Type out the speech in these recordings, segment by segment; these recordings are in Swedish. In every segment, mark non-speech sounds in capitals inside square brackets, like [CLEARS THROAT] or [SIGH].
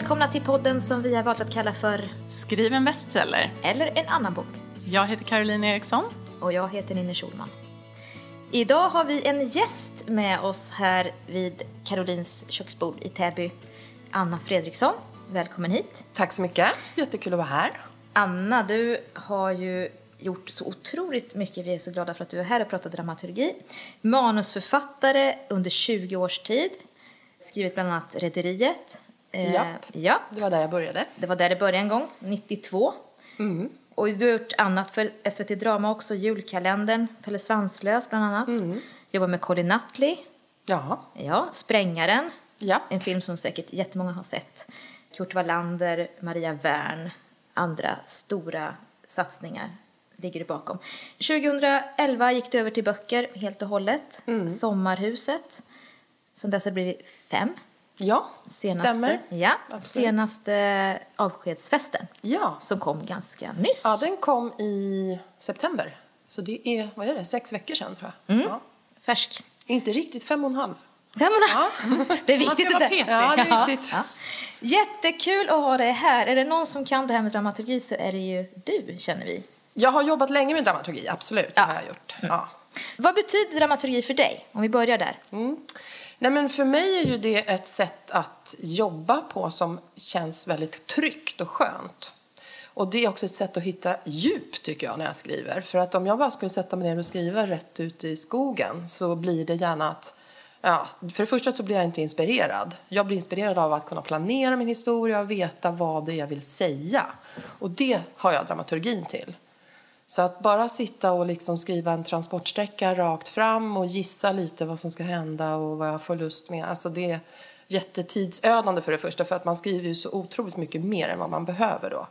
välkomna till podden som vi har valt att kalla för Skriv en bestseller. Eller en annan bok. Jag heter Caroline Eriksson. Och jag heter Ninni Schulman. Idag har vi en gäst med oss här vid Karolins köksbord i Täby. Anna Fredriksson, välkommen hit. Tack så mycket. Jättekul att vara här. Anna, du har ju gjort så otroligt mycket. Vi är så glada för att du är här och pratar dramaturgi. Manusförfattare under 20 års tid. Skrivit bland annat Rederiet. Eh, ja, Det var där jag började. det var där det började en gång, 92. Mm. Och du har gjort annat för SVT Drama också, Julkalendern, Pelle Svanslös bland annat. Mm. Jobbar med Colin Nutley, Ja. ja, Sprängaren, Ja. en film som säkert jättemånga har sett. Kurt Wallander, Maria Wern, andra stora satsningar ligger du bakom. 2011 gick du över till böcker helt och hållet. Mm. Sommarhuset. Sen dess har det blivit fem. Ja, Senaste, stämmer. Ja, Absolut. senaste avskedsfesten Ja. som kom ganska nyss. ja, den kom i september. Så det är, vad är det, sex veckor sedan tror jag. Mm. Ja. Färsk. Inte riktigt, fem och en halv. Fem och en halv. [LAUGHS] Det är Man ska viktigt. vara petig. Ja, det är viktigt. Ja. Jättekul att ha dig här. Är det någon som kan det här med dramaturgi så är det ju du, känner vi. Jag har jobbat länge med dramaturgi, absolut. Ja. Det har jag gjort. Ja. Vad betyder dramaturgi för dig? Om vi börjar där. Nej, men för mig är ju det ett sätt att jobba på som känns väldigt tryggt och skönt. Och det är också ett sätt att hitta djup tycker jag när jag skriver. För att om jag bara skulle sätta mig ner och skriva rätt ute i skogen så blir det gärna att Ja, för det första så blir jag inte inspirerad. Jag blir inspirerad av att kunna planera min historia och veta vad det är jag vill säga. Och det har jag dramaturgin till. Så att bara sitta och liksom skriva en transportsträcka rakt fram och gissa lite vad som ska hända och vad jag får lust med. Alltså det är jättetidsödande för det första för att man skriver ju så otroligt mycket mer än vad man behöver då.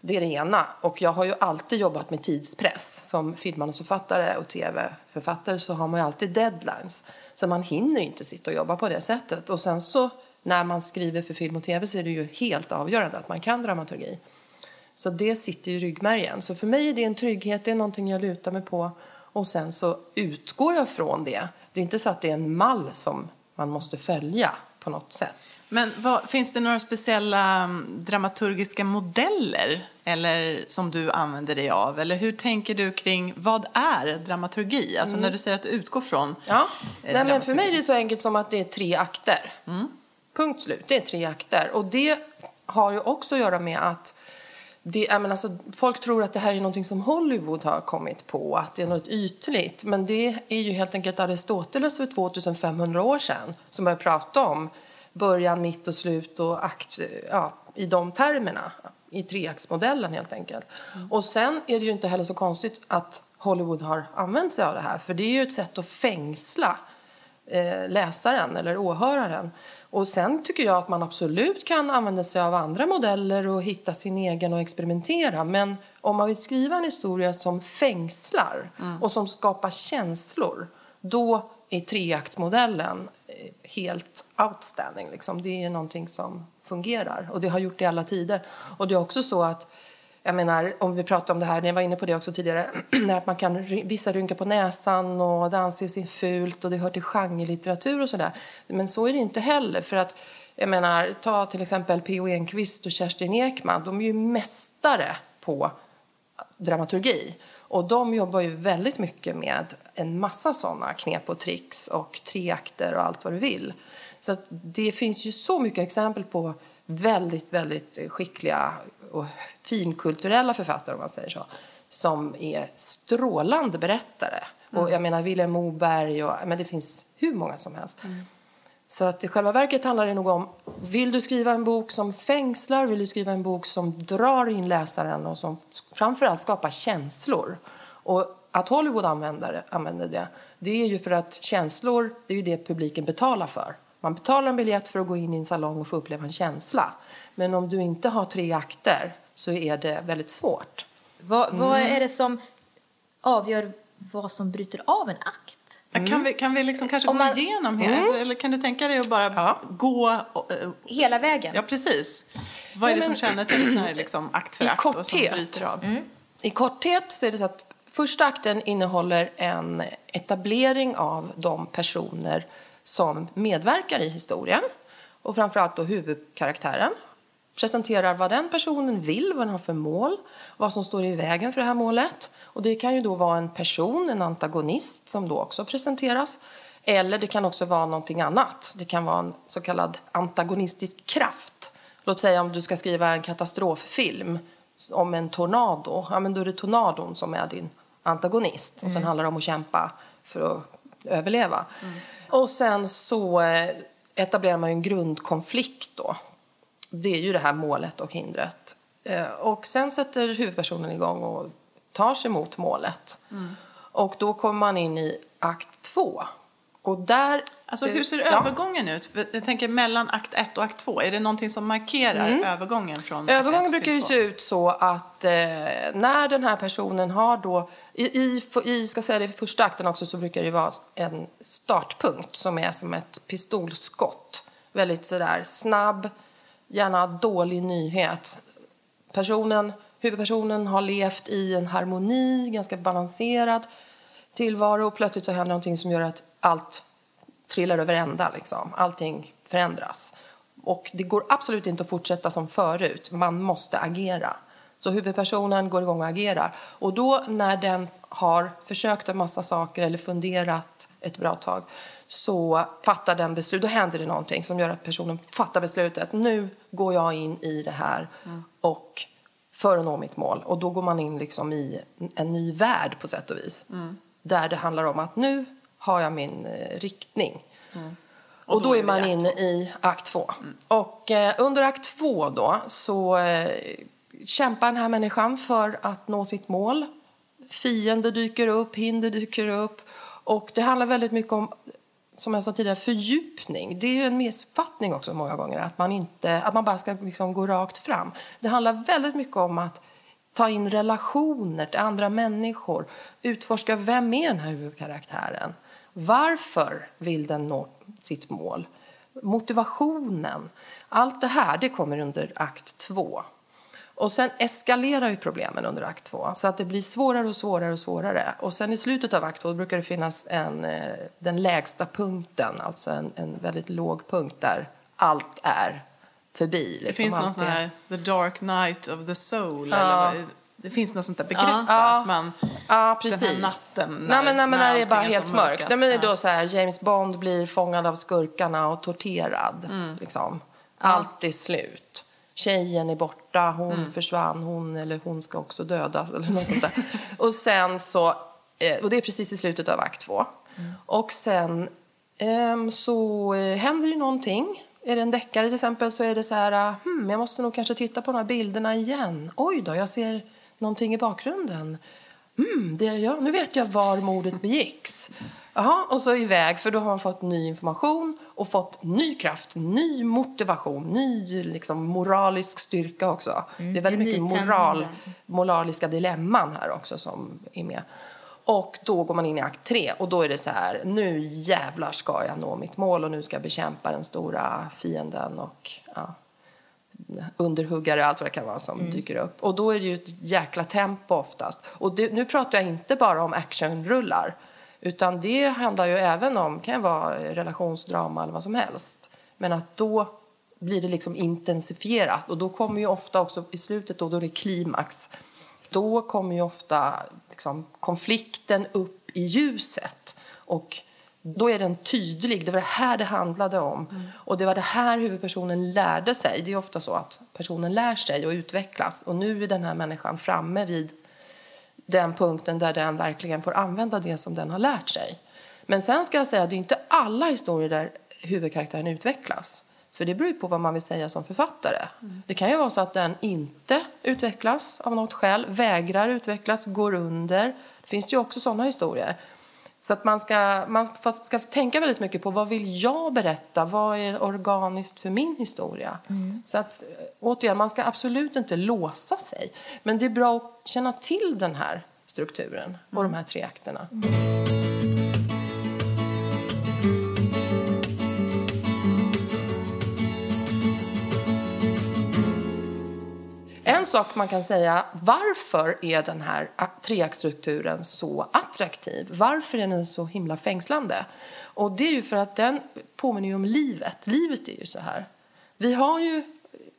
Det är det ena. Och jag har ju alltid jobbat med tidspress. Som filmmanusförfattare och tv-författare så har man ju alltid deadlines. Så man hinner inte sitta och jobba på det sättet. Och sen så när man skriver för film och tv så är det ju helt avgörande att man kan dramaturgi. Så det sitter i ryggmärgen. Så för mig är det en trygghet, det är någonting jag lutar mig på. Och sen så utgår jag från det. Det är inte så att det är en mall som man måste följa på något sätt. Men vad, finns det några speciella mm, dramaturgiska modeller eller som du använder dig av? Eller hur tänker du kring vad är dramaturgi? Alltså när du säger att du utgår från Ja. eh, Nej, men för mig är det så enkelt som att det är tre akter. Punkt slut. Det är tre akter. Och det har ju också att göra med att det, menar, alltså, folk tror att det här är någonting som Hollywood har kommit på, att det är något ytligt. Men det är ju helt enkelt Aristoteles för 2500 år sedan som började prata om början, mitt och slut och akt, ja, i de termerna. I treaktsmodellen helt enkelt. Och sen är det ju inte heller så konstigt att Hollywood har använt sig av det här. För det är ju ett sätt att fängsla eh, läsaren eller åhöraren. Och sen tycker jag att man absolut kan använda sig av andra modeller och hitta sin egen och experimentera. Men om man vill skriva en historia som fängslar och som skapar känslor, då är treaktsmodellen eh, helt outstanding. Liksom. Det är någonting som fungerar och det har gjort det i alla tider. Och det är också så att jag menar, om vi pratar om det här, ni var inne på det också tidigare, [CLEARS THROAT] när att man kan, vissa rynkar på näsan och det anses fult och det hör till genrelitteratur och sådär. Men så är det inte heller för att, jag menar, ta till exempel P.O. Enquist och Kerstin Ekman, de är ju mästare på dramaturgi. Och de jobbar ju väldigt mycket med en massa sådana knep och tricks och treakter och allt vad du vill. Så att det finns ju så mycket exempel på väldigt, väldigt skickliga och finkulturella författare om man säger så, som är strålande berättare. Och jag menar Vilhelm Moberg och men det finns hur många som helst. Så att i själva verket handlar det nog om, vill du skriva en bok som fängslar, vill du skriva en bok som drar in läsaren och som framförallt skapar känslor. Och att Hollywood använder, använder det, det är ju för att känslor, det är ju det publiken betalar för. Man betalar en biljett för att gå in i en salong och få uppleva en känsla. Men om du inte har tre akter så är det väldigt svårt. Vad, vad Mm. är det som avgör vad som bryter av en akt? Ja, Kan vi, kan vi liksom kanske Om gå man- igenom här? Alltså, eller kan du tänka dig att bara Ja. gå... och, eh, Hela vägen? Ja, precis. Vad är det Nej, som men- kännetecknar liksom akt för akt och som korthet. bryter av? Mm. I korthet så är det så att första akten innehåller en etablering av de personer som medverkar i historien och framförallt då huvudkaraktären. Presenterar vad den personen vill, vad den har för mål, vad som står i vägen för det här målet. Och det kan ju då vara en person, en antagonist, som då också presenteras. Eller det kan också vara någonting annat. Det kan vara en så kallad antagonistisk kraft. Låt säga om du ska skriva en katastroffilm om en tornado. Ja, men då är det tornadon som är din antagonist. Och sen handlar det om att kämpa för att överleva. Och sen så eh, etablerar man en grundkonflikt då. Det är ju det här målet och hindret. Eh, Och sen sätter huvudpersonen igång och tar sig mot målet. Och då kommer man in i akt två. Och där... Alltså eh, hur ser ja. övergången ut? Jag tänker mellan akt 1 och akt 2. Är det någonting som markerar övergången från Mm. Övergången brukar ju se ut så att eh, när den här personen har då... I, i, i ska säga det, i första akten också så brukar det vara en startpunkt som är som ett pistolskott. Väldigt sådär snabb, gärna dålig nyhet. Personen, huvudpersonen har levt i en harmoni, ganska balanserad tillvaro och plötsligt så händer någonting som gör att allt trillar över ända. Liksom. Allting förändras. Och det går absolut inte att fortsätta som förut. Man måste agera. Så huvudpersonen går igång och agerar. Och då när den har försökt en massa saker eller funderat ett bra tag så fattar den beslut. Då händer det någonting som gör att personen fattar beslutet. Nu går jag in i det här och för att nå mitt mål. Och då går man in liksom i en ny värld på sätt och vis. Där det handlar om att nu har jag min eh, riktning. Och, Och då, då är man inne i akt två. Och eh, under akt två då så eh, kämpar den här människan för att nå sitt mål. Fiender dyker upp, hinder dyker upp. Och det handlar väldigt mycket om, som jag sa tidigare, fördjupning. Det är ju en missuppfattning också många gånger, att man, inte, att man bara ska liksom gå rakt fram. Det handlar väldigt mycket om att ta in relationer till andra människor. Utforska vem är den här huvudkaraktären? Varför vill den nå sitt mål? Motivationen. Allt det här det kommer under akt två. Och sen eskalerar ju problemen under akt två så att det blir svårare och svårare och svårare. Och sen i slutet av akt två brukar det finnas en, eh, den lägsta punkten, alltså en, en väldigt låg punkt där allt är förbi. Det liksom. finns någon sån är- här The Dark Night of the Soul. Ja. Eller vad, det finns något sånt där begrepp. Ja. Att man, Ja, precis. Den här natten när- nej, men, nej, men när när det är bara är helt mörkt. Nej, men det är då så här, James Bond blir fångad av skurkarna och torterad. Liksom. Allt är slut. Tjejen är borta, hon försvann, hon eller hon ska också dödas. Eller något sånt där. [LAUGHS] och sen så, eh, och det är precis i slutet av akt två. Och sen ehm, så eh, händer det någonting. Är det en deckare till exempel så är det så här, hmm, jag måste nog kanske titta på de här bilderna igen. Oj då, jag ser någonting i bakgrunden. Mm, det, ja, nu vet jag var mordet begicks. Jaha, och så iväg, för då har man fått ny information och fått ny kraft, ny motivation, ny liksom, moralisk styrka också. det är väldigt mycket moral, moraliska dilemman här också som är med. Och då går man in i akt tre och då är det så här, nu jävlar ska jag nå mitt mål och nu ska jag bekämpa den stora fienden och ja, underhuggare, allt vad det kan vara som dyker upp. Och då är det ju ett jäkla tempo oftast. Och det, nu pratar jag inte bara om actionrullar. Utan det handlar ju även om, kan vara relationsdrama eller vad som helst. Men att då blir det liksom intensifierat. Och då kommer ju ofta också i slutet då, då är det klimax. Då kommer ju ofta liksom, konflikten upp i ljuset. Och då är den tydlig. Det var det här det handlade om. Och det var det här huvudpersonen lärde sig. Det är ofta så att personen lär sig och utvecklas. Och nu är den här människan framme vid den punkten där den verkligen får använda det som den har lärt sig. Men sen ska jag säga att det är inte alla historier där huvudkaraktären utvecklas. För det beror ju på vad man vill säga som författare. Det kan ju vara så att den inte utvecklas av något skäl, vägrar utvecklas, går under. Det finns ju också sådana historier. Så att man ska, man ska tänka väldigt mycket på vad vill jag berätta? Vad är organiskt för min historia? Så att, eh, återigen, man ska absolut inte låsa sig. Men det är bra att känna till den här strukturen och de här tre akterna. En sak man kan säga, varför är den här treaktstrukturen så attraktiv? Varför är den så himla fängslande? Och det är ju för att den påminner ju om livet. Livet är ju så här. Vi har ju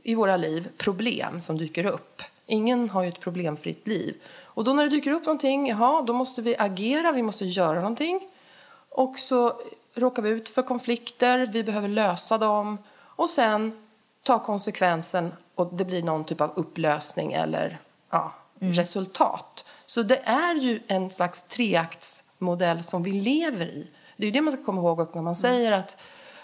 i våra liv problem som dyker upp. Ingen har ju ett problemfritt liv. Och då när det dyker upp någonting, jaha, då måste vi agera, vi måste göra någonting. Och så råkar vi ut för konflikter, vi behöver lösa dem. Och sen ta konsekvensen och det blir någon typ av upplösning eller ja, resultat. Så det är ju en slags treaktsmodell som vi lever i. Det är det man ska komma ihåg också när man säger att,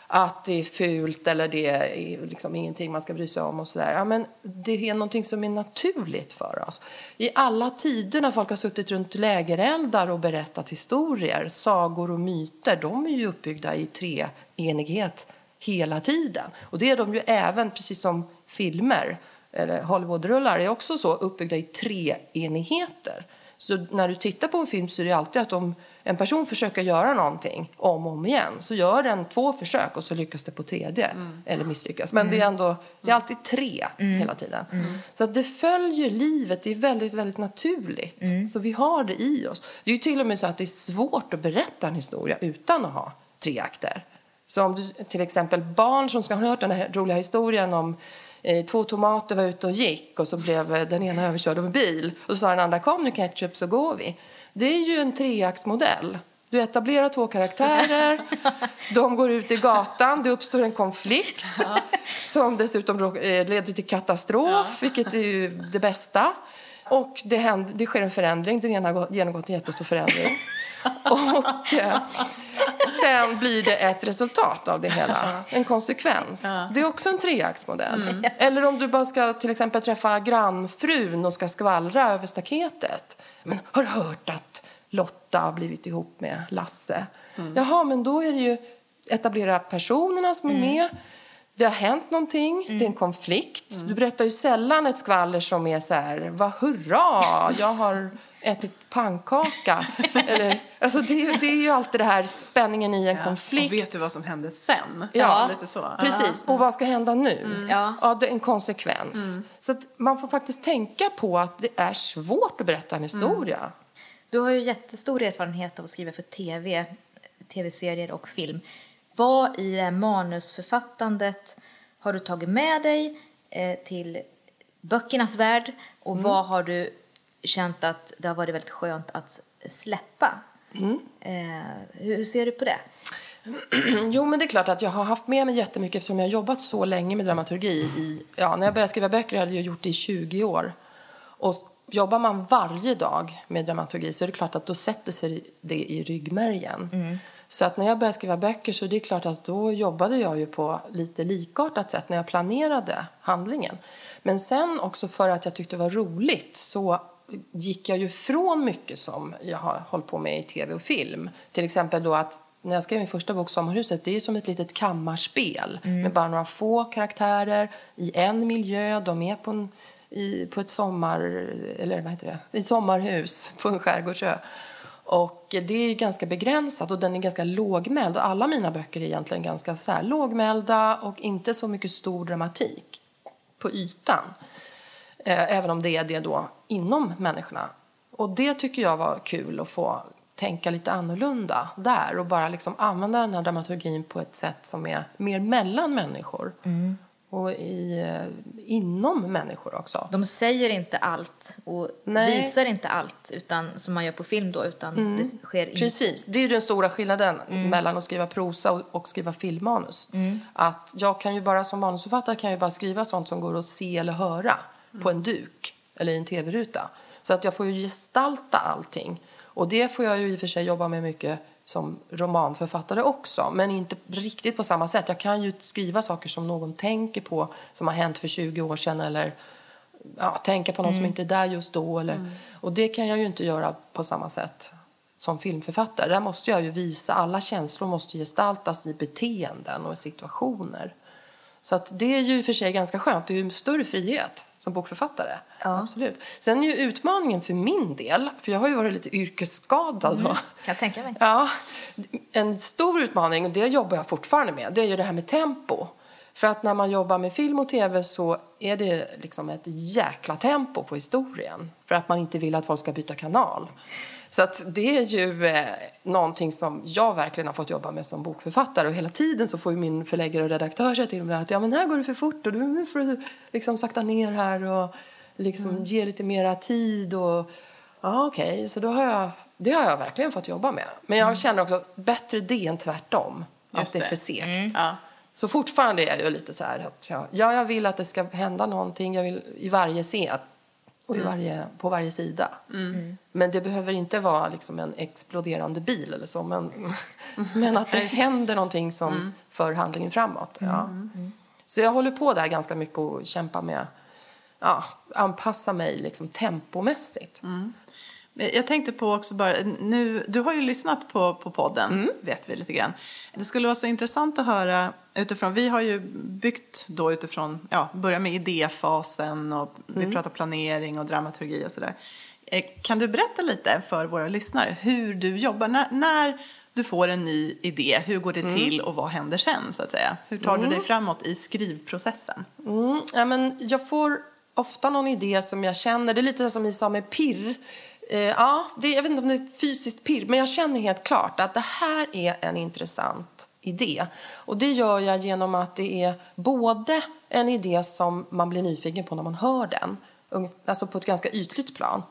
att det är fult eller det är liksom ingenting man ska bry sig om och sådär. Ja, men det är någonting som är naturligt för oss. I alla tider när folk har suttit runt lägereldar och berättat historier, sagor och myter, de är ju uppbyggda i treenighet hela tiden. Och det är de ju även, precis som filmer eller Hollywoodrullar är också så uppbyggda i treenigheter. Så när du tittar på en film så är det alltid att om en person försöker göra någonting om och om igen så gör den två försök och så lyckas det på tredje mm. eller misslyckas. Men mm. det är ändå, det är alltid tre mm. hela tiden. Mm. Så att det följer livet, det är väldigt, väldigt naturligt. Mm. Så vi har det i oss. Det är ju till och med så att det är svårt att berätta en historia utan att ha tre akter. Så om du till exempel barn som ska ha hört den här roliga historien om eh, två tomater var ute och gick och så blev eh, den ena överkörd av en bil och så sa den andra kom nu ketchup så går vi. Det är ju en treaktsmodell. Du etablerar två karaktärer, [LAUGHS] de går ut i gatan, det uppstår en konflikt ja. som dessutom eh, leder till katastrof, ja. vilket är ju det bästa. Och det, händer, det sker en förändring, den ena har genomgått en jättestor förändring. [LAUGHS] Och eh, sen blir det ett resultat av det hela, en konsekvens. Ja. Det är också en treaktsmodell. Mm. Eller om du bara ska till exempel träffa grannfrun och ska skvallra över staketet. Men har du hört att Lotta har blivit ihop med Lasse? Mm. Jaha, men då är det ju etablera personerna som är mm. med. Det har hänt någonting, mm. det är en konflikt. Mm. Du berättar ju sällan ett skvaller som är så här, vad hurra, jag har ätit pannkaka. Eller, alltså det, det, är ju alltid det här spänningen i en ja, konflikt. Och vet du vad som händer sen? Ja, lite så. precis. Och vad ska hända nu? Mm. Ja. det är en konsekvens. Mm. Så man får faktiskt tänka på att det är svårt att berätta en historia. Mm. Du har ju jättestor erfarenhet av att skriva för tv, tv-serier och film. Vad i det här manusförfattandet har du tagit med dig eh, till böckernas värld och mm. vad har du känt att det har varit väldigt skönt att släppa. Mm. Eh, hur ser du på det? [CLEARS THROAT] Jo, men det är klart att jag har haft med mig jättemycket eftersom jag har jobbat så länge med dramaturgi. I, ja, när jag började skriva böcker hade jag gjort det i 20 år. Och jobbar man varje dag med dramaturgi så är det klart att då sätter sig det i ryggmärgen. Mm. Så att när jag började skriva böcker så är det klart att då jobbade jag ju på lite likartat sätt när jag planerade handlingen. Men sen också för att jag tyckte det var roligt så gick jag ju från mycket som jag har hållit på med i tv och film. Till exempel då att när jag skrev min första bok Sommarhuset, det är som ett litet kammarspel mm. med bara några få karaktärer i en miljö. De är på, en, i, på ett sommar, eller vad heter det? ett sommarhus på en skärgårdsö. Och det är ganska begränsat och den är ganska lågmäld. Och alla mina böcker är egentligen ganska så här lågmälda och inte så mycket stor dramatik på ytan. Eh, även om det är det då inom människorna. Och det tycker jag var kul att få tänka lite annorlunda där och bara liksom använda den här dramaturgin på ett sätt som är mer mellan människor. Mm och i, eh, inom människor också. De säger inte allt och Nej. visar inte allt utan, som man gör på film då, utan mm. det sker in... Precis, det är den stora skillnaden mm. mellan att skriva prosa och, och skriva filmmanus. Mm. Att jag kan ju bara som manusförfattare kan jag bara skriva sånt som går att se eller höra på en duk eller i en tv-ruta. Så att jag får ju gestalta allting. Och det får jag ju i och för sig jobba med mycket som romanförfattare också, men inte riktigt på samma sätt. Jag kan ju skriva saker som någon tänker på, som har hänt för 20 år sedan eller ja, tänka på någon mm. som inte är där just då. Eller, mm. Och det kan jag ju inte göra på samma sätt som filmförfattare. Där måste jag ju visa, alla känslor måste gestaltas i beteenden och situationer. Så det är ju för sig ganska skönt. Det är ju större frihet som bokförfattare. Ja. Absolut. Sen är ju utmaningen för min del, för jag har ju varit lite yrkesskadad mm, Kan jag tänka mig. Ja, en stor utmaning, och det jobbar jag fortfarande med, det är ju det här med tempo. För att när man jobbar med film och tv så är det liksom ett jäkla tempo på historien. För att man inte vill att folk ska byta kanal. Så att det är ju eh, någonting som jag verkligen har fått jobba med som bokförfattare. Och hela tiden så får ju min förläggare och redaktör säga till mig att ja, men här går det för fort och nu får du liksom sakta ner här och liksom Mm. ge lite mera tid. Och, ja, okej, så då har jag, det har jag verkligen fått jobba med. Men jag känner också bättre det än tvärtom. Mm. Just att det är för segt. Ja. Så fortfarande är jag ju lite så här att jag, ja, jag vill att det ska hända någonting jag vill, i varje scen och i varje, på varje sida. Men det behöver inte vara liksom en exploderande bil eller så. Men, [LAUGHS] men att det händer någonting som för handlingen framåt. Ja. Så jag håller på där ganska mycket och kämpar med ja, anpassa mig liksom tempomässigt. Jag tänkte på också bara, nu, du har ju lyssnat på, på podden, vet vi lite grann. Det skulle vara så intressant att höra utifrån, vi har ju byggt då utifrån, ja, börja med idéfasen och vi pratar planering och dramaturgi och sådär. Eh, Kan du berätta lite för våra lyssnare hur du jobbar, när, när du får en ny idé, hur går det till och vad händer sen så att säga? Hur tar du dig framåt i skrivprocessen? Mm, ja, men jag får ofta någon idé som jag känner, det är lite som ni sa med pirr. Eh, ja, det, jag vet inte om det är fysiskt pirr, men jag känner helt klart att det här är en intressant idé. Och det gör jag genom att det är både en idé som man blir nyfiken på när man hör den, alltså på ett ganska ytligt plan.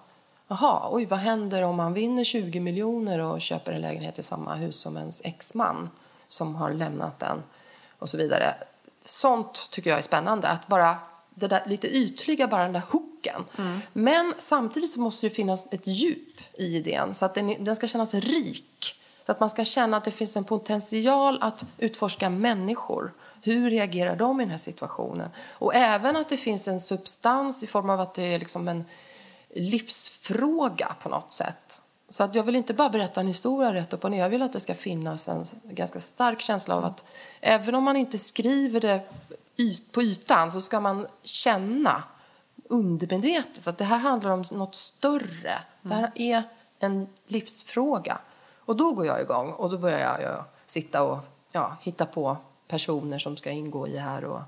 Jaha, oj, vad händer om man vinner 20 miljoner och köper en lägenhet i samma hus som ens exman som har lämnat den och så vidare. Sånt tycker jag är spännande, att bara det där lite ytliga, bara den där hooken. Men samtidigt så måste det finnas ett djup i idén så att den, den ska kännas rik. Så att man ska känna att det finns en potential att utforska människor. Hur reagerar de i den här situationen? Och även att det finns en substans i form av att det är liksom en livsfråga på något sätt. Så att jag vill inte bara berätta en historia rätt upp och ner. Jag vill att det ska finnas en ganska stark känsla av att även om man inte skriver det på ytan så ska man känna undermedvetet att det här handlar om något större. Det här är en livsfråga. Och då går jag igång och då börjar jag, jag sitta och ja, hitta på personer som ska ingå i det här. Och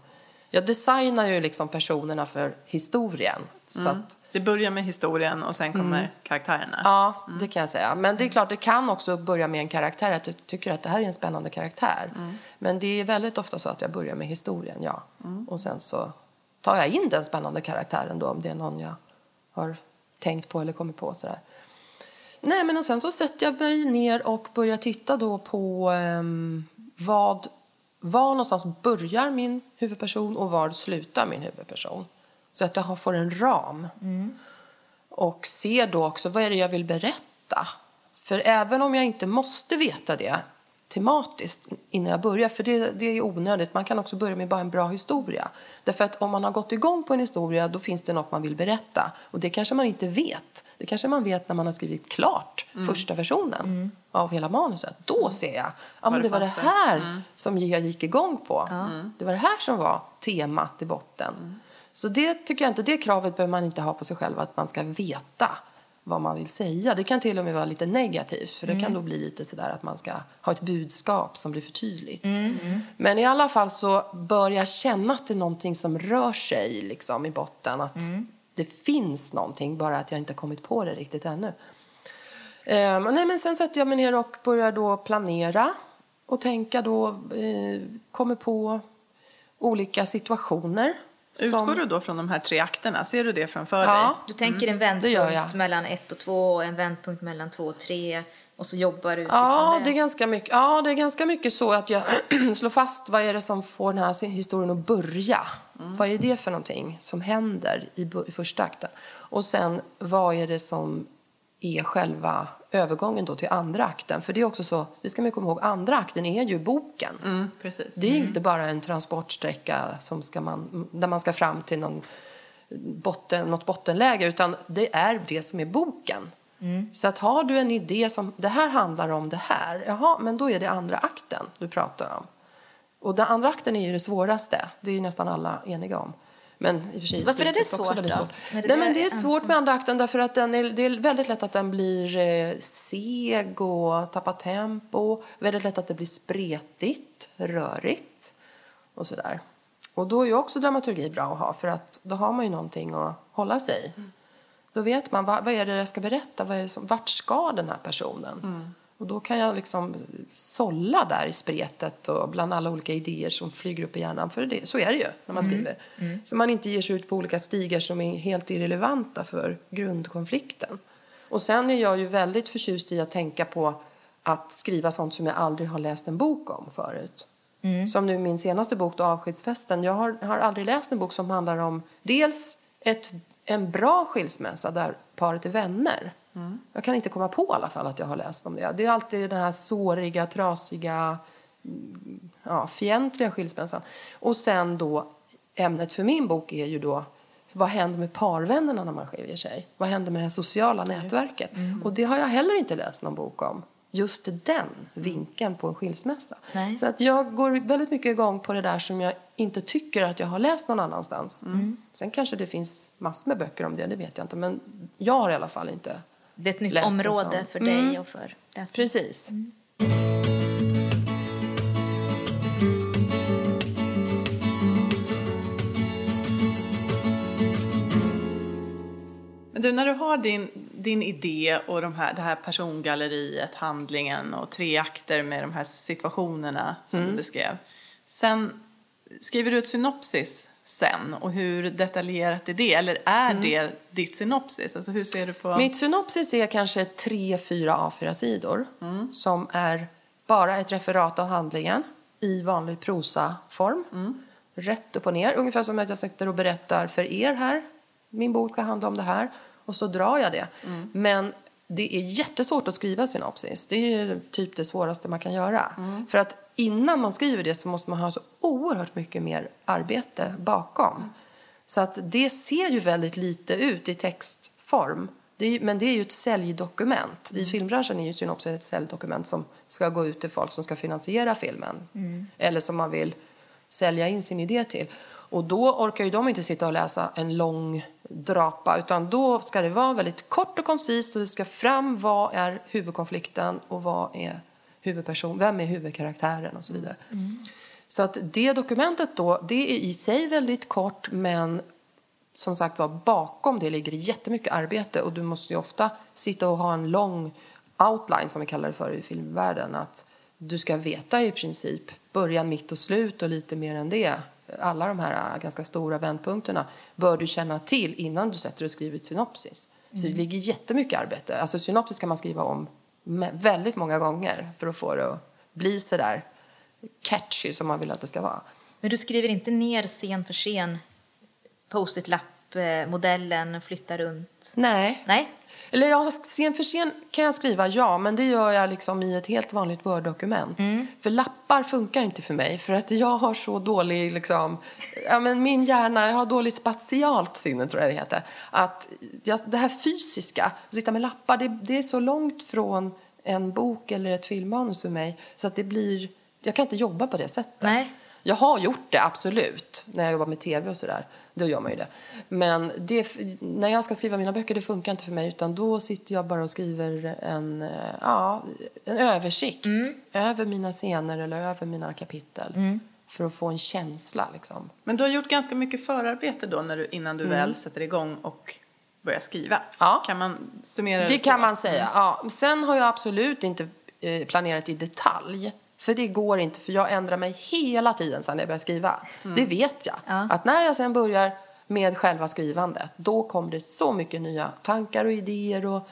jag designar ju liksom personerna för historien. Så att, Det börjar med historien och sen kommer karaktärerna. Ja, det kan jag säga. Men det är klart, det kan också börja med en karaktär. Att jag tycker att det här är en spännande karaktär. Men det är väldigt ofta så att jag börjar med historien, ja. Och sen så tar jag in den spännande karaktären då, om det är någon jag har tänkt på eller kommit på. Sådär. Nej, men och sen så sätter jag mig ner och börjar titta då på ehm, vad, var någonstans börjar min huvudperson och var slutar min huvudperson. Så att jag får en ram. Och ser då också vad är det jag vill berätta. För även om jag inte måste veta det tematiskt innan jag börjar, för det, det är onödigt. Man kan också börja med bara en bra historia. Därför att om man har gått igång på en historia, då finns det något man vill berätta. Och det kanske man inte vet. Det kanske man vet när man har skrivit klart första versionen av hela manuset. Då ser jag, ja men det var det här som jag gick igång på. Det var det här som var temat i botten. Så det tycker jag inte, det kravet behöver man inte ha på sig själv att man ska veta vad man vill säga. Det kan till och med vara lite negativt för det kan då bli lite sådär att man ska ha ett budskap som blir för tydligt. Men i alla fall så bör jag känna att det är någonting som rör sig liksom i botten. Att det finns någonting, bara att jag inte har kommit på det riktigt ännu. Eh, nej, men sen sätter jag mig ner och börjar då planera och tänka då, eh, kommer på olika situationer. Utgår du då från de här tre akterna? Ser du det framför dig? Ja, Du tänker en Mm, vändpunkt mellan ett och två och en vändpunkt mellan två och tre och så jobbar du utifrån Ja, det. det är ganska mycket, ja, det är ganska mycket så att jag [CLEARS THROAT] slår fast vad är det som får den här historien att börja. Vad är det för någonting som händer i, i första akten? Och sen, vad är det som är själva övergången då till andra akten? För det är också så, vi ska komma ihåg, andra akten är ju boken. Mm. Det är inte bara en transportsträcka som ska man, där man ska fram till någon botten, något bottenläge utan det är det som är boken. Så att har du en idé som det här handlar om det här, jaha, men då är det andra akten du pratar om. Och den andra akten är ju det svåraste, det är ju nästan alla eniga om. Men i och för sig Varför är det svårt då? svårt. Det Nej, bara men det är svårt ensam- med andra akten därför att den är, det är väldigt lätt att den blir eh, seg och tappar tempo. Väldigt lätt att det blir spretigt, rörigt och sådär. Och då är ju också dramaturgi bra att ha för att då har man ju någonting att hålla sig i. Då vet man vad, vad är det jag ska berätta, vad är det som, vart ska den här personen? Och då kan jag liksom sålla där i spretet och bland alla olika idéer som flyger upp i hjärnan. För det, så är det ju när man skriver. Så man inte ger sig ut på olika stigar som är helt irrelevanta för grundkonflikten. Och sen är jag ju väldigt förtjust i att tänka på att skriva sånt som jag aldrig har läst en bok om förut. Som nu min senaste bok, då, Avskedsfesten. Jag har, har aldrig läst en bok som handlar om dels ett, en bra skilsmässa där paret är vänner. Jag kan inte komma på i alla fall att jag har läst om det. Det är alltid den här såriga, trasiga, mm, ja, fientliga skilsmässan. Och sen då, ämnet för min bok är ju då vad händer med parvännerna när man skiljer sig? Vad händer med det sociala nätverket? Och det har jag heller inte läst någon bok om. Just den vinkeln på en skilsmässa. Nej. Så att jag går väldigt mycket igång på det där som jag inte tycker att jag har läst någon annanstans. Sen kanske det finns massor med böcker om det, det vet jag inte. Men jag har i alla fall inte Det är ett nytt Läst område för dig och för läsaren. Precis. Men du, när du har din, din idé och de här, det här persongalleriet, handlingen och tre akter med de här situationerna som du beskrev. Sen skriver du ett synopsis sen och hur detaljerat är det? Eller är det ditt synopsis? Alltså hur ser du på... Mitt synopsis är kanske tre, fyra A4-sidor som är bara ett referat av handlingen i vanlig prosaform. Rätt upp och ner, ungefär som att jag sitter och berättar för er här. Min bok ska handla om det här. Och så drar jag det. Men det är jättesvårt att skriva synopsis. Det är typ det svåraste man kan göra. För att innan man skriver det så måste man ha så oerhört mycket mer arbete bakom. Så att det ser ju väldigt lite ut i textform. Det är, men det är ju ett säljdokument. I filmbranschen är ju synopsis ett säljdokument som ska gå ut till folk som ska finansiera filmen. Eller som man vill sälja in sin idé till. Och då orkar ju de inte sitta och läsa en lång drapa utan då ska det vara väldigt kort och koncist och det ska fram vad är huvudkonflikten och vad är huvudperson, vem är huvudkaraktären och så vidare. Så att det dokumentet då, det är i sig väldigt kort men som sagt var bakom det ligger jättemycket arbete och du måste ju ofta sitta och ha en lång outline som vi kallar det för i filmvärlden. Att du ska veta i princip början, mitt och slut och lite mer än det. Alla de här ganska stora vändpunkterna bör du känna till innan du sätter och skriver ett synopsis. Så det ligger jättemycket arbete. Alltså synopsis kan man skriva om väldigt många gånger för att få det att bli så där catchy som man vill att det ska vara. Men du skriver inte ner scen för scen, post-it-lapp-modellen, flytta runt? Nej, Nej? Eller ja, scen för scen kan jag skriva, ja, men det gör jag liksom i ett helt vanligt Word-dokument. För lappar funkar inte för mig, för att jag har så dålig, liksom, ja men min hjärna, jag har dåligt spatialt sinne tror jag det heter. Att jag, det här fysiska, att sitta med lappar, det, det är så långt från en bok eller ett filmmanus för mig, så att det blir, jag kan inte jobba på det sättet. Nej. Jag har gjort det, absolut, när jag jobbar med tv och sådär. Då gör man ju det. Men det, när jag ska skriva mina böcker, det funkar inte för mig. Utan då sitter jag bara och skriver en, eh, ja, en översikt över mina scener eller över mina kapitel. För att få en känsla, liksom. Men du har gjort ganska mycket förarbete då när du, innan du väl sätter igång och börjar skriva. Ja. Kan man summera det Det kan man säga. Ja. Sen har jag absolut inte eh, planerat i detalj. För det går inte, för jag ändrar mig hela tiden sen jag börjar skriva. Det vet jag. Ja. Att när jag sen börjar med själva skrivandet, då kommer det så mycket nya tankar och idéer och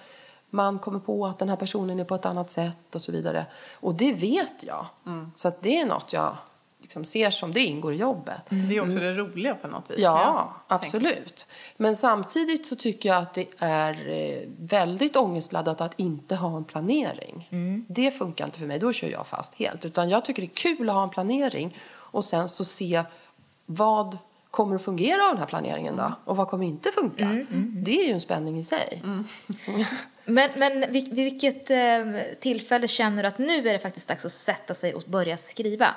man kommer på att den här personen är på ett annat sätt och så vidare. Och det vet jag. Så att det är något jag liksom ser som det ingår i jobbet. Det är också det roliga på något vis. Ja, tänka. absolut. Men samtidigt så tycker jag att det är eh, väldigt ångestladdat att inte ha en planering. Det funkar inte för mig, då kör jag fast helt. Utan jag tycker det är kul att ha en planering och sen så se vad kommer att fungera av den här planeringen då? Och vad kommer inte funka? Det är ju en spänning i sig. [LAUGHS] Men, men vil- vid vilket eh, tillfälle känner du att nu är det faktiskt dags att sätta sig och börja skriva?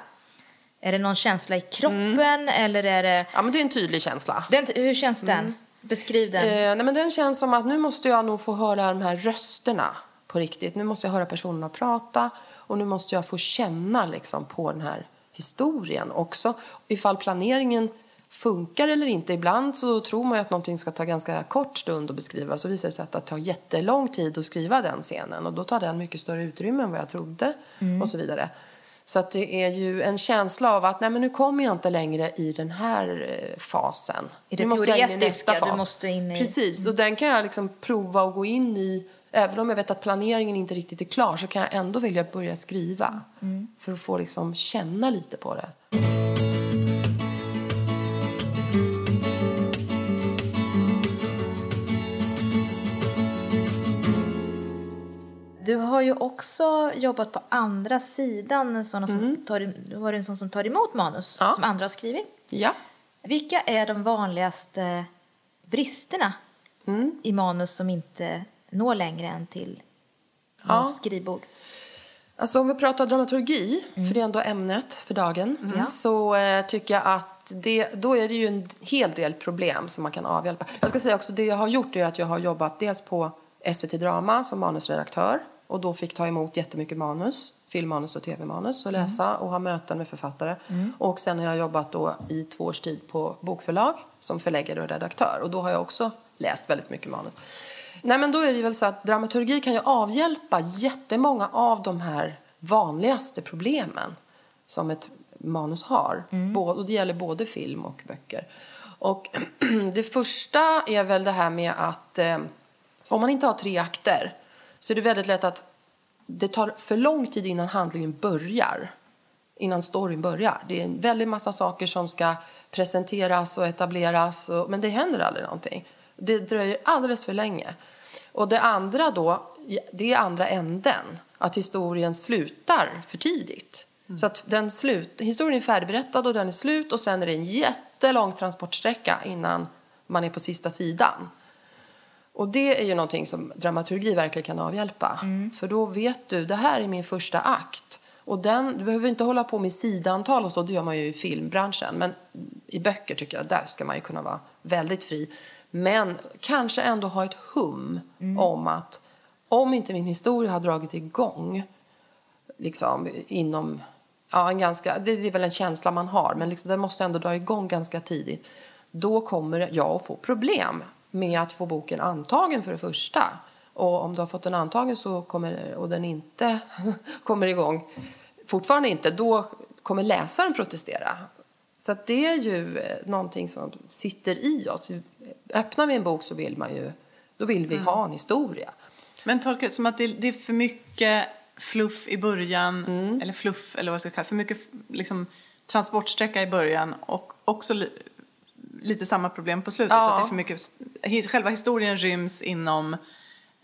Är det någon känsla i kroppen eller är det... Ja, men det är en tydlig känsla. Den, hur känns den? Beskriv den. Eh, nej, men den känns som att nu måste jag nog få höra de här rösterna på riktigt. Nu måste jag höra personerna prata och nu måste jag få känna liksom, på den här historien också. Ifall planeringen funkar eller inte. Ibland så tror man att någonting ska ta ganska kort stund att beskriva. Så visar det sig att det tar jättelång tid att skriva den scenen. Och då tar den mycket större utrymme än vad jag trodde. Och så vidare. Så att det är ju en känsla av att nej men nu kommer jag inte längre i den här eh, fasen. I det nu måste jag in i nästa du fas. måste in i- Precis, och den kan jag liksom prova att gå in i. Även om jag vet att planeringen inte riktigt är klar så kan jag ändå vilja börja skriva. För att få liksom känna lite på det. Du har ju också jobbat på andra sidan, såna som tar, du var en sån som tar emot manus Ja. som andra har skrivit. Ja. Vilka är de vanligaste bristerna i manus som inte når längre än till Ja. skrivbord? Alltså om vi pratar dramaturgi, för det är ändå ämnet för dagen, Ja. så eh, tycker jag att det, då är det ju en hel del problem som man kan avhjälpa. Jag ska säga också, det jag har gjort är att jag har jobbat dels på SVT Drama som manusredaktör och då fick ta emot jättemycket manus, filmmanus och tv-manus och läsa och ha möten med författare. Och sen har jag jobbat då i två års tid på bokförlag som förläggare och redaktör och då har jag också läst väldigt mycket manus. Nej, men då är det väl så att dramaturgi kan ju avhjälpa jättemånga av de här vanligaste problemen som ett manus har. Bå- Och det gäller både film och böcker. Och [CLEARS THROAT] det första är väl det här med att eh, om man inte har tre akter så är det väldigt lätt att det tar för lång tid innan handlingen börjar. Innan storyn börjar. Det är en väldig massa saker som ska presenteras och etableras. Och, men det händer aldrig någonting. Det dröjer alldeles för länge. Och det andra då, det är andra änden. Att historien slutar för tidigt. Så att den slut, historien är färdigberättad och den är slut och sen är det en jättelång transportsträcka innan man är på sista sidan. Och det är ju någonting som dramaturgi verkligen kan avhjälpa. För då vet du, det här är min första akt. Och den, du behöver inte hålla på med sidantal och så, det gör man ju i filmbranschen. Men i böcker tycker jag, där ska man ju kunna vara väldigt fri. Men kanske ändå ha ett hum om att om inte min historia har dragit igång liksom inom ja, en ganska, det är väl en känsla man har, men liksom, den måste ändå dra igång ganska tidigt. Då kommer jag att få problem med att få boken antagen för det första. Och om du har fått den antagen så kommer, och den inte [LAUGHS] kommer igång, fortfarande inte, då kommer läsaren protestera. Så det är ju eh, någonting som sitter i oss. Öppnar vi en bok så vill man ju, då vill vi ha en historia. Men tolka det som att det, det är för mycket fluff i början, Mm. eller fluff eller vad jag ska kalla för mycket liksom, transportsträcka i början och också lite samma problem på slutet. Ja. Att det är för mycket, själva historien ryms inom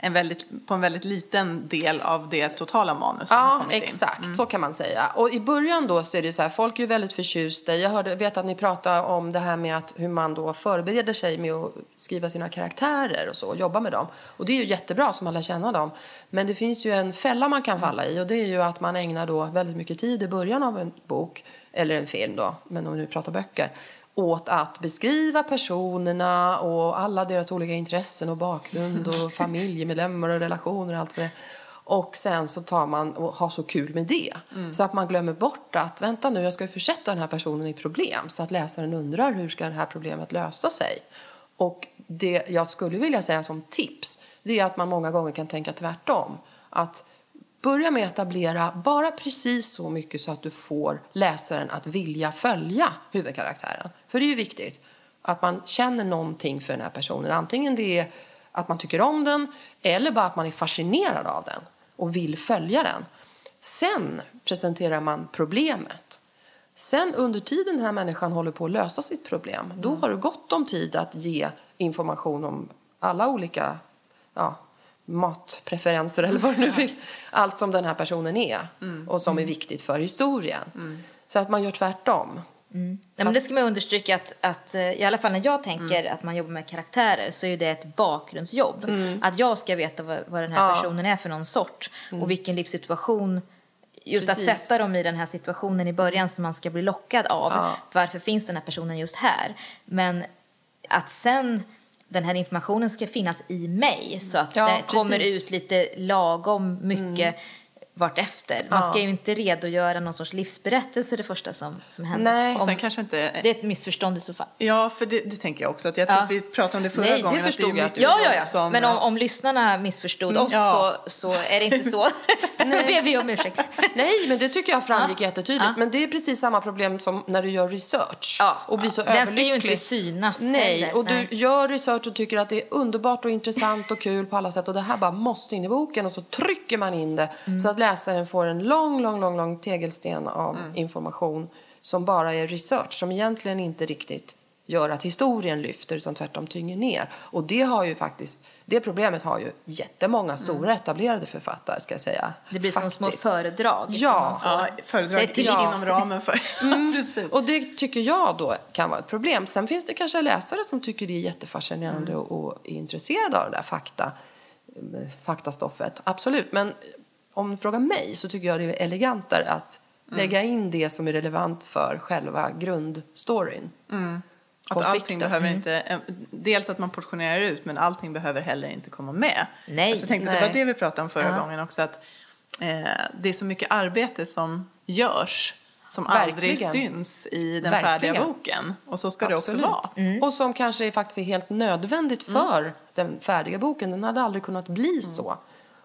en väldigt, på en väldigt liten del av det totala manus som har Ja, exakt. Så kan man säga. Och i början då så är det så här, folk är ju väldigt förtjusta. Jag hörde, vet att ni pratar om det här med att hur man då förbereder sig med att skriva sina karaktärer och så, och jobba med dem. Och det är ju jättebra man lär känna dem. Men det finns ju en fälla man kan falla i och det är ju att man ägnar då väldigt mycket tid i början av en bok, eller en film då, men om vi nu pratar böcker, åt att beskriva personerna och alla deras olika intressen och bakgrund och [LAUGHS] familjemedlemmar och relationer och allt vad det. Och sen så tar man och har så kul med det. Så att man glömmer bort att vänta nu, jag ska ju försätta den här personen i problem. Så att läsaren undrar hur ska det här problemet lösa sig. Och det jag skulle vilja säga som tips, det är att man många gånger kan tänka tvärtom. Att börja med att etablera bara precis så mycket så att du får läsaren att vilja följa huvudkaraktären. För det är ju viktigt att man känner någonting för den här personen. Antingen det är att man tycker om den eller bara att man är fascinerad av den och vill följa den. Sen presenterar man problemet. Sen under tiden den här människan håller på att lösa sitt problem, då har du gott om tid att ge information om alla olika ja, matpreferenser eller vad du nu vill. Allt som den här personen är och som är viktigt för historien. Så att man gör tvärtom. Ja, men det ska man understryka att, att eh, i alla fall när jag tänker att man jobbar med karaktärer så är det ett bakgrundsjobb. Att jag ska veta vad, vad den här Ja. personen är för någon sort och vilken livssituation Just att Precis. sätta dem i den här situationen i början som man ska bli lockad av. Ja. Varför finns den här personen just här? Men att sen den här informationen ska finnas i mig så att Ja, det kommer precis. ut lite lagom mycket vartefter. Man ska ju inte redogöra någon sorts livsberättelse det första som, som händer. Nej. Om, sen kanske inte... det är ett missförstånd i så fall. Ja, för det, det tänker jag också. Att jag tror Ja. att vi pratade om det förra Nej, det gången. att förstod är jag Ja, ja, ja. som- Men om, om lyssnarna missförstod oss Ja. så, så är det inte så. [LAUGHS] Då ber vi om ursäkt. Nej, men det tycker jag framgick Ja. jättetydligt. Ja. Men det är precis samma problem som när du gör research Ja. och blir så Den ska överlycklig. ju inte synas Nej, heller. och du Nej. gör research och tycker att det är underbart och intressant och kul på alla sätt och det här bara måste in i boken och så trycker man in det Mm. så att läsaren får en lång, lång, lång, lång tegelsten av Mm. information som bara är research som egentligen inte riktigt gör att historien lyfter utan tvärtom tynger ner. Och det har ju faktiskt, det problemet har ju jättemånga stora etablerade författare ska jag säga. Mm. Det blir som små Faktiskt. föredrag. Ja. som man får Ja, se föredrag till inom livs. ramen för... [LAUGHS] [LAUGHS] Precis. Och det tycker jag då kan vara ett problem. Sen finns det kanske läsare som tycker det är jättefascinerande Mm. och, och är intresserade av det där fakta, eh, faktastoffet. Absolut. Men om du frågar mig så tycker jag det är elegantare att Mm. lägga in det som är relevant för själva grundstoryn. Att allting behöver Mm. inte... eh, Dels att man portionerar ut, men allting behöver heller inte komma med. Nej. Alltså, jag tänkte, Nej. Det var det vi pratade om förra Ja. gången också. Att eh, det är så mycket arbete som görs som aldrig Verkligen. syns i den Verkligen. färdiga boken. Och så ska Absolut. det också vara. Och som kanske är faktiskt är helt nödvändigt för den färdiga boken. Den hade aldrig kunnat bli så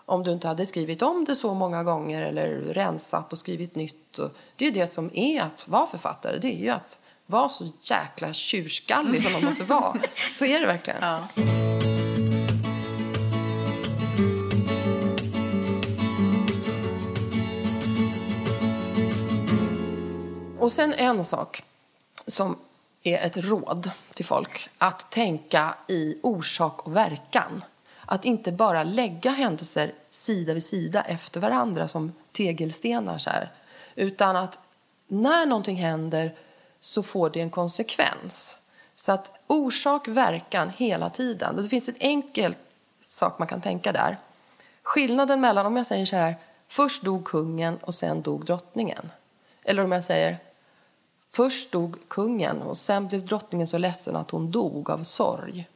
om du inte hade skrivit om det så många gånger eller rensat och skrivit nytt. Det är det som är att vara författare. Det är ju att vara så jäkla tjurskallig som man måste vara. [LAUGHS] Så är det verkligen. Ja. Och sen en sak som är ett råd till folk. Att tänka i orsak och verkan. Att inte bara lägga händelser sida vid sida efter varandra som tegelstenar. Så här. Utan att när någonting händer så får det en konsekvens. Så att orsak, verkan hela tiden. Det finns en enkel sak man kan tänka där. Skillnaden mellan om jag säger så här, först dog kungen och sen dog drottningen. Eller om jag säger, först dog kungen och sen blev drottningen så ledsen att hon dog av sorg.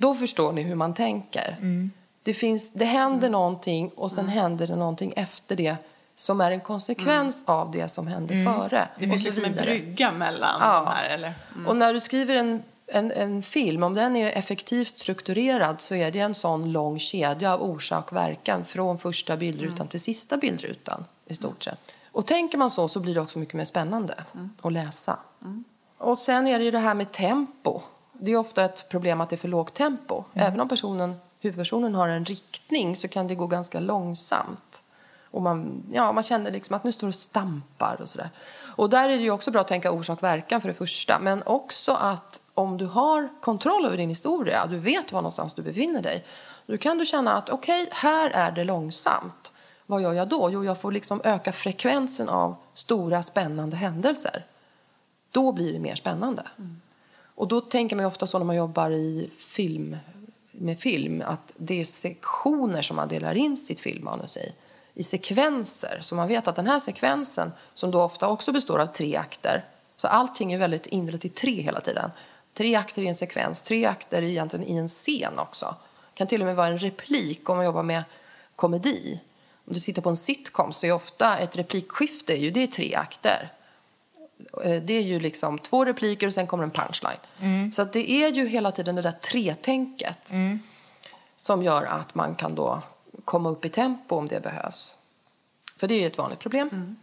Då förstår ni hur man tänker. Det, finns, det händer någonting och sen händer det någonting efter det som är en konsekvens av det som hände före. Det finns liksom en brygga mellan Ja. de här. Eller? Och när du skriver en, en, en film, om den är effektivt strukturerad så är det en sån lång kedja av orsak verkan från första bildrutan till sista bildrutan i stort sett. Och tänker man så så blir det också mycket mer spännande att läsa. Och sen är det ju det här med tempo. Det är ofta ett problem att det är för lågt tempo. Även om personen, huvudpersonen har en riktning så kan det gå ganska långsamt. Och man, ja, man känner liksom att nu står och stampar och sådär. Och där är det också bra att tänka orsak-verkan för det första. Men också att om du har kontroll över din historia, du vet var någonstans du befinner dig. Då kan du känna att okej, här är det långsamt. Vad gör jag då? Jo, jag får liksom öka frekvensen av stora spännande händelser. Då blir det mer spännande. Och då tänker man ju ofta så när man jobbar i film, med film att det är sektioner som man delar in sitt filmmanus i. I sekvenser. Så man vet att den här sekvensen, som då ofta också består av tre akter. Så allting är väldigt indelat i tre hela tiden. Tre akter i en sekvens, tre akter egentligen i en scen också. Det kan till och med vara en replik om man jobbar med komedi. Om du tittar på en sitcom så är ofta ett replikskifte ju det är tre akter. Eh, Det är ju liksom två repliker och sen kommer en punchline. Så att det är ju hela tiden det där tre-tänket som gör att man kan då komma upp i tempo om det behövs. För det är ju ett vanligt problem.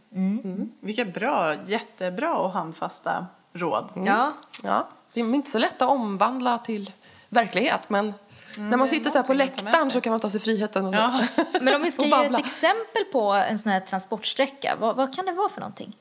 Vilka bra, jättebra och handfasta råd. Ja, Ja, det är inte så lätt att omvandla till verklighet men när man sitter så här på läktaren så kan man ta sig friheten och Ja. men om vi [LAUGHS] ska ge ett exempel på en sån här transportsträcka, vad, vad kan det vara för någonting?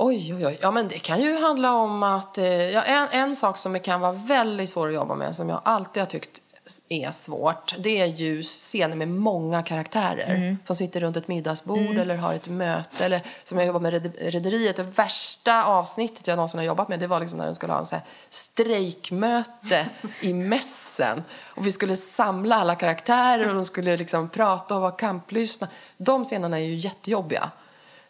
Oj, oj, oj. Ja, men det kan ju handla om att... Eh, ja, en, en sak som kan vara väldigt svår att jobba med, som jag alltid har tyckt är svårt, det är ju scener med många karaktärer som sitter runt ett middagsbord eller har ett möte. Eller som jag jobbar med Red- Rederiet. Det värsta avsnittet jag någonsin har jobbat med det var liksom när de skulle ha en så här strejkmöte [LAUGHS] i mässen. Och vi skulle samla alla karaktärer och de skulle liksom prata och vara kamplystna. De scenerna är ju jättejobbiga.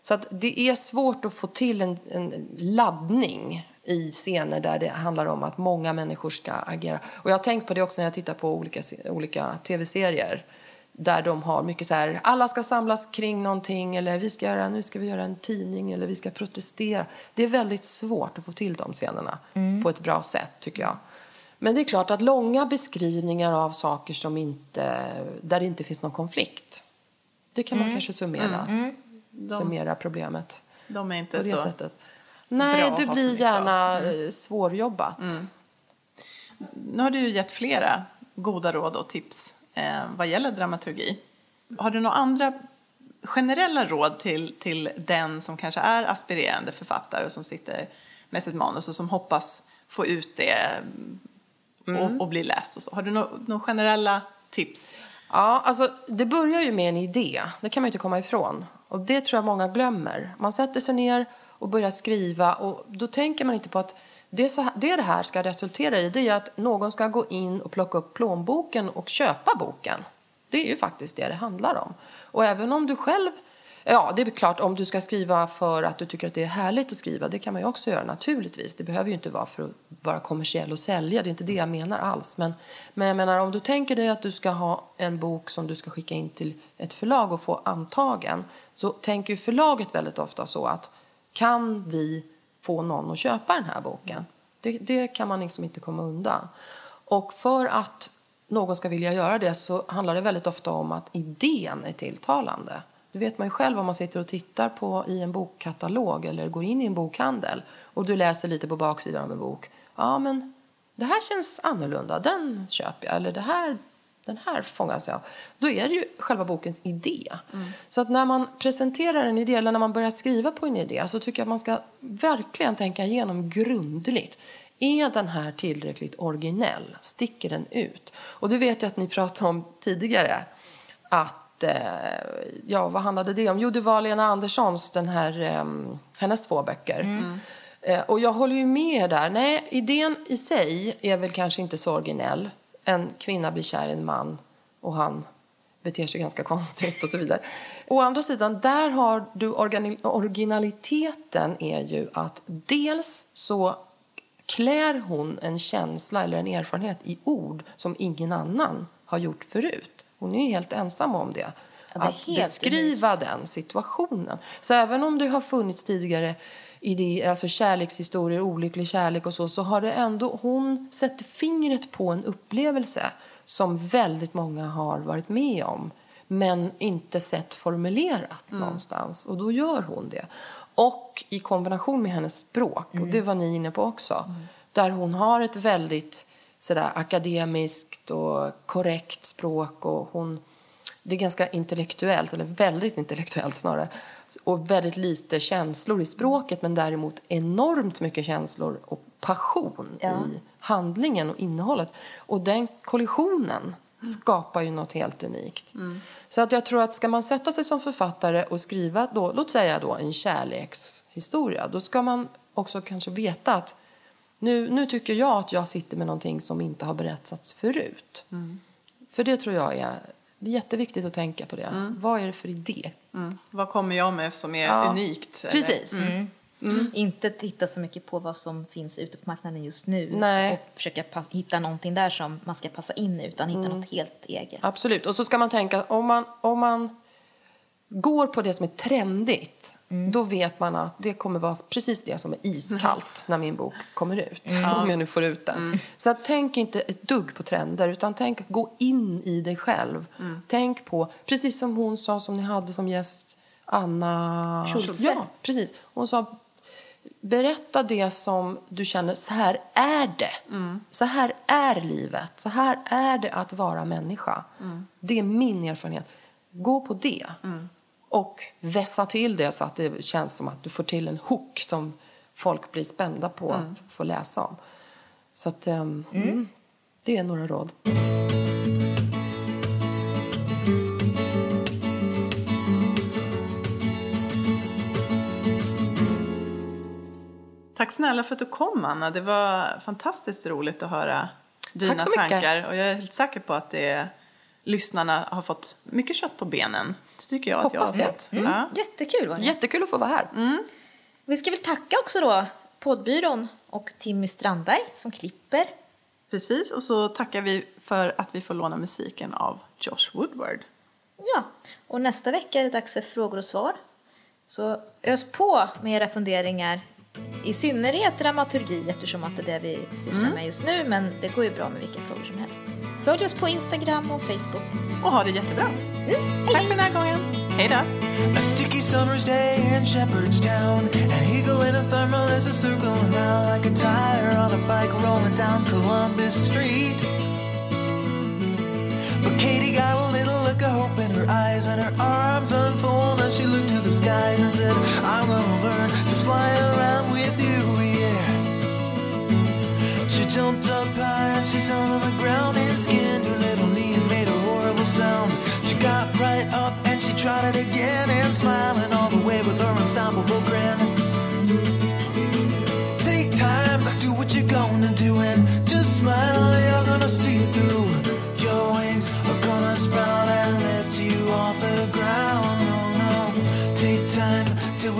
Så att det är svårt att få till en, en laddning i scener där det handlar om att många människor ska agera. Och jag har tänkt på det också när jag tittar på olika, olika tv-serier. där de har mycket så här, alla ska samlas kring någonting eller vi ska göra, nu ska vi göra en tidning eller vi ska protestera. Det är väldigt svårt att få till de scenerna på ett bra sätt tycker jag. Men det är klart att långa beskrivningar av saker som inte, där det inte finns någon konflikt. Det kan man kanske summera, summera problemet De är inte så... sättet. Nej, det blir gärna eh, svårjobbat. Nu har du gett flera goda råd och tips eh, vad gäller dramaturgi. Har du några andra generella råd till, till den som kanske är aspirerande författare och som sitter med sitt manus och som hoppas få ut det och, och bli läst och så? Har du några några generella tips? Ja, alltså det börjar ju med en idé. Det kan man ju inte komma ifrån. Och det tror jag många glömmer. Man sätter sig ner och börjar skriva och då tänker man inte på att det, så här, det det här ska resultera i det är att någon ska gå in och plocka upp plånboken och köpa boken. Det är ju faktiskt det det handlar om. Och även om du själv Ja, det är klart om du ska skriva för att du tycker att det är härligt att skriva. Det kan man ju också göra naturligtvis. Det behöver ju inte vara för att vara kommersiell och sälja. Det är inte det jag menar alls. Men, men jag menar om du tänker dig att du ska ha en bok som du ska skicka in till ett förlag och få antagen. Så tänker ju förlaget väldigt ofta så att kan vi få någon att köpa den här boken? Det, det kan man liksom inte komma undan. Och för att någon ska vilja göra det så handlar det väldigt ofta om att idén är tilltalande. Det vet man ju själv om man sitter och tittar på i en bokkatalog eller går in i en bokhandel och du läser lite på baksidan av en bok. Ja, men det här känns annorlunda, den köper jag. Eller det här, den här fångas jag. Då är det ju själva bokens idé. Så att när man presenterar en idé eller när man börjar skriva på en idé så tycker jag att man ska verkligen tänka igenom grundligt. Är den här tillräckligt originell? Sticker den ut? Och det vet jag att ni pratade om tidigare. Att, ja vad handlade det om? Jo, det var Lena Anderssons, den här, eh, hennes två böcker. Eh, och jag håller ju med där. Nej, idén i sig är väl kanske inte så originell. En kvinna blir kär i en man och han beter sig ganska [LAUGHS] konstigt och så vidare. Å andra sidan, där har du originaliteten är ju att dels så klär hon en känsla eller en erfarenhet i ord som ingen annan har gjort förut. Hon är helt ensam om det. Ja, det att beskriva den situationen. Så även om det har funnits tidigare idéer, alltså kärlekshistorier, olycklig kärlek och så, så har det ändå, hon sätter fingret på en upplevelse som väldigt många har varit med om men inte sett formulerat någonstans. Och då gör hon det. Och i kombination med hennes språk, och det var ni inne på också, där hon har ett väldigt sådär akademiskt och korrekt språk och hon det är ganska intellektuellt, eller väldigt intellektuellt snarare. Och väldigt lite känslor i språket men däremot enormt mycket känslor och passion Ja. i handlingen och innehållet. Och den kollisionen skapar ju något helt unikt. Så att jag tror att ska man sätta sig som författare och skriva, då, låt säga då en kärlekshistoria, då ska man också kanske veta att nu, nu tycker jag att jag sitter med någonting som inte har berättats förut. För det tror jag är, det är jätteviktigt att tänka på det. Vad är det för idé? Mm. Vad kommer jag med som är Ja, unikt? eller? Precis. Inte titta så mycket på vad som finns ute på marknaden just nu Nej. och försöka hitta någonting där som man ska passa in i utan hitta något helt eget. Absolut. Och så ska man tänka, om man, om man går på det som är trendigt, då vet man att det kommer vara precis det som är iskallt när min bok kommer ut. Om jag nu får ut den. Så att tänk inte ett dugg på trender, utan tänk, gå in i dig själv. Tänk på, precis som hon sa som ni hade som gäst, Anna... Schultze. Ja, precis. Hon sa, berätta det som du känner, så här är det. Så här är livet. Så här är det att vara människa. Det är min erfarenhet. Gå på det. Och vässa till det så att det känns som att du får till en hook som folk blir spända på att få läsa om. Så att, ehm, mm, det är några råd. Tack snälla för att du kom Anna. Det var fantastiskt roligt att höra dina tankar. Och jag är helt säker på att det, lyssnarna har fått mycket kött på benen. Det tycker jag att jag har fått. Ja. Jättekul var. Jättekul att få vara här. Vi ska väl tacka också då poddbyrån och Timmy Strandberg som klipper. Precis, och så tackar vi för att vi får låna musiken av Josh Woodward. Ja, och nästa vecka är det dags för frågor och svar. Så ös på med era funderingar, i synnerhet dramaturgi eftersom att det är det vi sysslar med just nu, men det går ju bra med vilka frågor som helst. Följ oss på Instagram och Facebook. Och ha det jättebra. Tack för den här gången. Hej då. A sticky summer's day in Shepherdstown An eagle in a thermal is a circling round Like a tire on a bike rolling down Columbus Street Katie got a little look of hope in her eyes And her arms unfold and she looked to the skies And said, I'm gonna learn to fly around with you, yeah She jumped up high and she fell to the ground and skinned her little knee and made a horrible sound. She got right up and she tried it again and smiling all the way with her unstoppable grin.